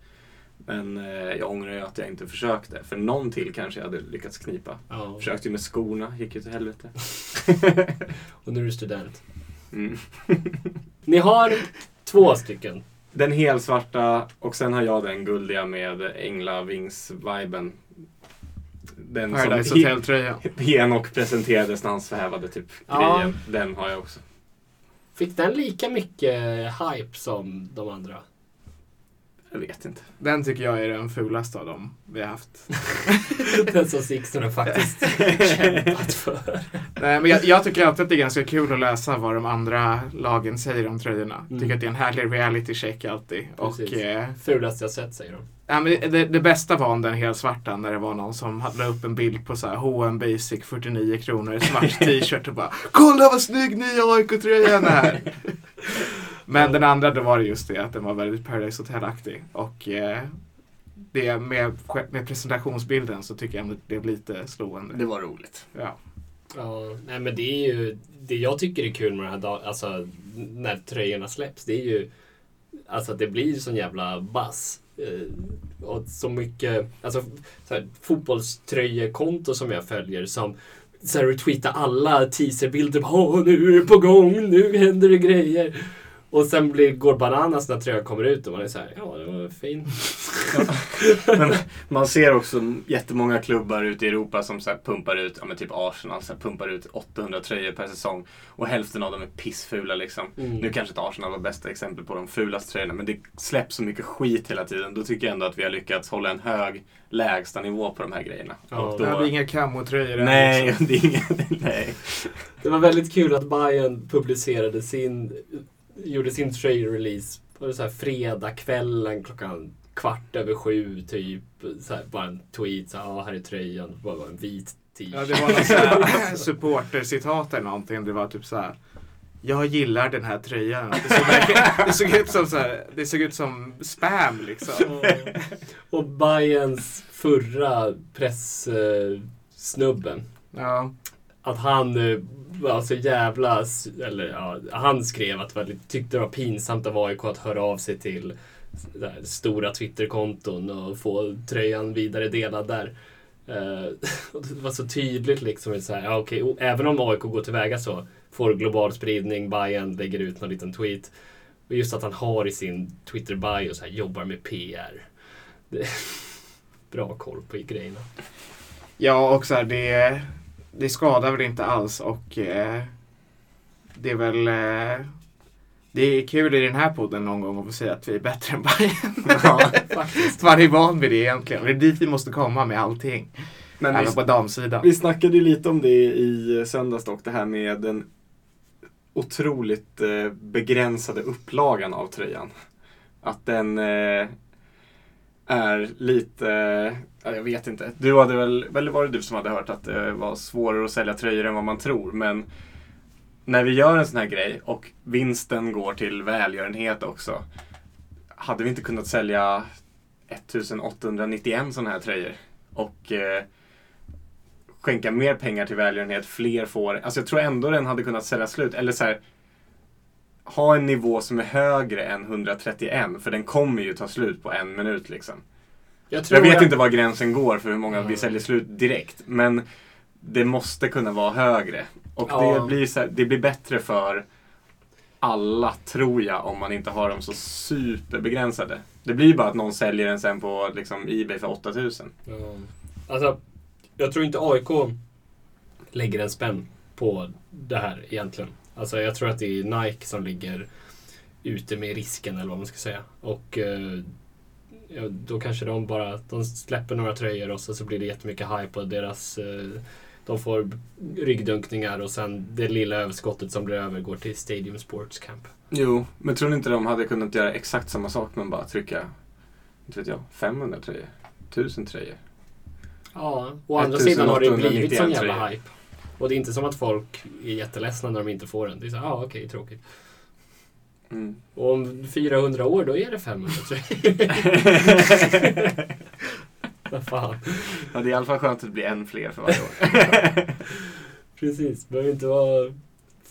Men eh, jag ångrar ju att jag inte försökte. För någon till kanske jag hade lyckats knipa. Ja. Försökte ju med skorna, gick ju till helvete. Och nu är du student. Mm. Ni har två stycken. Den helsvarta och sen har jag den guldiga med änglavings-viben. Den Paradise som Hotel-tröjan. Henok presenterades när han svävade typ Ja. grejen. Den har jag också. Fick den lika mycket hype som de andra? Jag vet inte. Den tycker jag är den fulaste av dem vi har haft. Den som Sixten har faktiskt kämpat för. Nej, men jag, jag tycker alltid att det är ganska kul att läsa vad de andra lagen säger om tröjorna. Mm. Tycker att det är en härlig reality check alltid. Och, Precis. eh, Fulaste jag sett säger de. ja, men det, det, bästa var om den helt svarta när det var någon som hade upp en bild på så här H&M Basic 49 kronor, svart t-shirt och bara Kolla vad snygg nya AIK-tröjan är! Men den andra då var det just det att den var väldigt Paradise Hotel-aktig. Och eh, det med, med presentationsbilden så tycker jag ändå det blev lite slående. Det var roligt. Ja. Ja, nej men det är ju det jag tycker är kul med den här dagen, alltså när tröjorna släpps, det är ju alltså att det blir sån jävla buzz. Eh, och så mycket, alltså så här, fotbollströjekonto som jag följer som så här, retweetar alla teaserbilder. Åh, nu är det på gång, nu händer det grejer. Och sen blir, går bananas när tröjan kommer ut och man är så här, ja det var fin. Men man ser också jättemånga klubbar ute i Europa som så pumpar ut, ja men typ Arsenal, så pumpar ut 800 tröjor per säsong. Och hälften av dem är pissfula liksom. Mm. Nu kanske inte Arsenal var bästa exempel på de fulaste tröjorna, men det släpps så mycket skit hela tiden. Då tycker jag ändå att vi har lyckats hålla en hög lägsta nivå på de här grejerna. Ja. Och Det då, hade inga camotröjor nej, liksom. det är inga, nej. Det var väldigt kul att Bayern publicerade sin, gjorde sin trailer-release på så här fredagskvällen klockan kvart över sju typ. Så här, bara en tweet, så här, här är tröjan, bara bara en vit t-shirt. Ja, det var någon supportercitat eller någonting. Det var typ så här. Jag gillar den här tröjan. Det såg, det såg ut som så här, det såg ut som spam liksom. Och Bayerns förra pressnubben, Ja, att han eh, var så jävla, eller ja, han skrev att det var, tyckte det var pinsamt av AIK att höra av sig till där, stora Twitterkonton och få tröjan vidare delad där. Uh, det var så tydligt liksom. Så här, ja, även om AIK går tillväga så får global spridning, Bayern lägger ut någon liten tweet. Och just att han har i sin Twitter-bio så här, jobbar med PR. Det, bra koll på grejerna. ja och så här, det, det skadar väl inte alls och eh, det är väl eh, Det är kul i den här podden någon gång att få säga att vi är bättre än Bayern. Ja, faktiskt. Man är van vid det egentligen. Det är dit vi måste komma med allting. Men Även vi, på damsidan. vi snackade ju lite om det i söndags dock, det här med den otroligt eh, begränsade upplagan av tröjan. Att den eh, är lite, ja, jag vet inte. Du hade väl, eller var det du som hade hört att det var svårare att sälja tröjor än vad man tror. Men när vi gör en sån här grej och vinsten går till välgörenhet också. Hade vi inte kunnat sälja 1891 sådana här tröjor och eh, skänka mer pengar till välgörenhet, fler får. Alltså jag tror ändå den hade kunnat sälja slut. Eller så här, ha en nivå som är högre än 131 för den kommer ju ta slut på en minut liksom. Jag, Jag vet att- inte var gränsen går för hur många vi Mm. säljer slut direkt. Men det måste kunna vara högre. Och Ja. det, blir så här, det blir bättre för alla, tror jag, om man inte har dem så superbegränsade. Det blir bara att någon säljer den sen på liksom, Ebay för 8000. Ja. Alltså, jag tror inte AIK lägger en spänn på det här egentligen. Alltså, jag tror att det är Nike som ligger ute med risken eller vad man ska säga. Och eh, då kanske de bara de släpper några tröjor och så, så blir det jättemycket hype och deras eh, de får ryggdunkningar och sen det lilla överskottet som blir över går till Stadium Sports Camp. Jo, men tror ni inte de hade kunnat göra exakt samma sak men bara trycka, inte vet jag, 500 tröjor? 1000 tröjor? Ja, å andra sidan har det 1891 blivit sån jävla hype. Och det är inte som att folk är jätteledsna när de inte får den. Det är så ja ah, okej, tråkigt. Mm. Och om 400 år, då är det 500 tröjor. Vad fan. Ja, det är i alla fall skönt att det blir en fler för varje år. Precis, behöver inte vara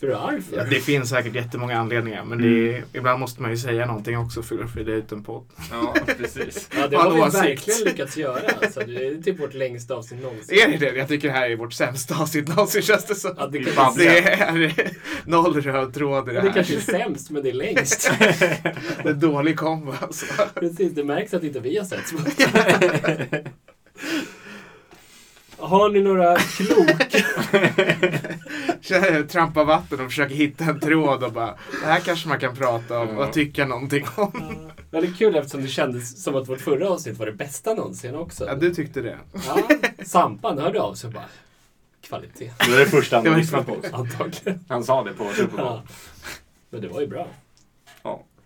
för arg för. Ja, det finns säkert jättemånga anledningar men det är, ibland måste man ju säga någonting också för att frida ut en podd. Ja, precis. Ja, det Ha har vi verkligen lyckats göra. Alltså, det är typ vårt längsta avsnitt någonsin. Är det det? Jag tycker det här är vårt sämsta avsnitt någonsin känns det som. Ja, det, kan. Det är noll röd tråd i det det här. kanske är sämst, men det är längst. Det är dålig kombo alltså. Precis, det märks att inte vi har sett Har ni några kloka... Känner jag trampar vatten och försöker hitta en tråd och bara Det här kanske man kan prata om och tycka någonting om. Väldigt kul eftersom det kändes som att vårt förra avsnitt var det bästa någonsin också. Ja, du tyckte det. Ja, Sampan hörde av sig och bara kvalitet. Det var det första han Det lyssnade på också. Antagligen. Han sa det på Super Bowl. Ja. Men det var ju bra.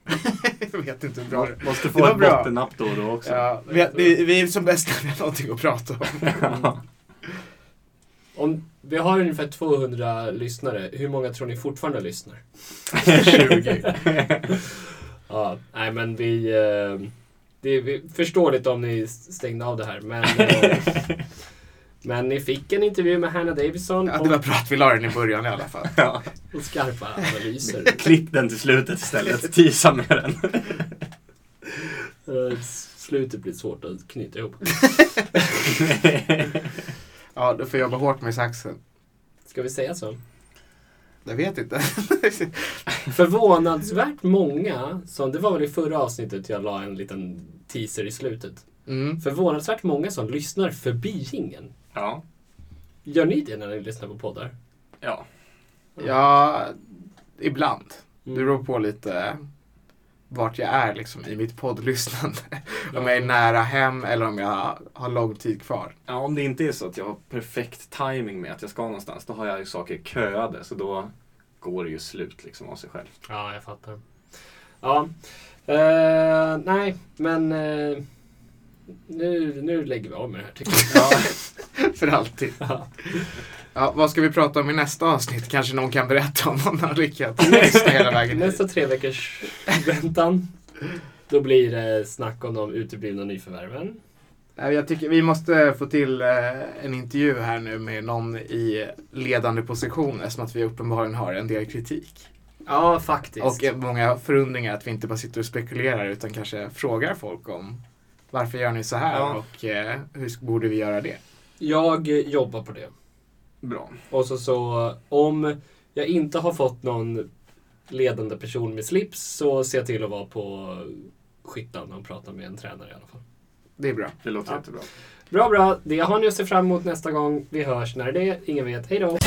Jag vet inte hur bra det Måste Det få var ett bottennapp då och då också. ja, vi, vi, vi är som bäst när vi har någonting att prata om. Om vi har ungefär 200 lyssnare, hur många tror ni fortfarande lyssnar? 20. ja, nej men vi... Eh, det vi- förståeligt om ni stängde av det här, men... Eh, men ni fick en intervju med Hannah Davidson Ja, det var bra att vi la den i början i alla fall. Ja. och, och skarpa analyser. Klipp den till slutet istället. Tisa med den. Eh, Slutet blir svårt att knyta ihop. Ja, du får jobba hårt med saxen. Ska vi säga så? Jag vet inte. Förvånansvärt många, som det var väl i förra avsnittet jag la en liten teaser i slutet. Mm. Förvånansvärt många som lyssnar förbi ringen. Ja. Gör ni det när ni lyssnar på poddar? Ja. Ja, ibland. Det Mm. beror på lite vart jag är liksom i mitt poddlyssnande. Om jag är nära hem eller om jag har lång tid kvar. Ja, om det inte är så att jag har perfekt timing med att jag ska någonstans, då har jag ju saker köade. Så då går det ju slut liksom av sig själv. Ja, jag fattar. Ja, eh, nej, men eh, nu, nu lägger vi av med det här tycker jag. Ja. För alltid. Ja. Ja, vad ska vi prata om i nästa avsnitt? Kanske någon kan berätta om någon har lyckats lyssna hela vägen. Nästa tre veckors väntan. Då blir det snack om de uteblivna nyförvärven. Jag tycker vi måste få till eh, en intervju här nu med någon i ledande position eftersom att vi uppenbarligen har en del kritik. Ja, faktiskt. Och eh, många förundringar att vi inte bara sitter och spekulerar utan kanske frågar folk om varför gör ni så här Ja. och eh, hur borde vi göra det? Jag jobbar på det. Bra. Och så, så om jag inte har fått någon ledande person med slips så ser jag till att vara på skyttan och prata med en tränare i alla fall. Det är bra. Det låter Ja. jättebra. Bra, bra. Det har ni att se fram emot nästa gång. Vi hörs när det är. Ingen vet. Hej då!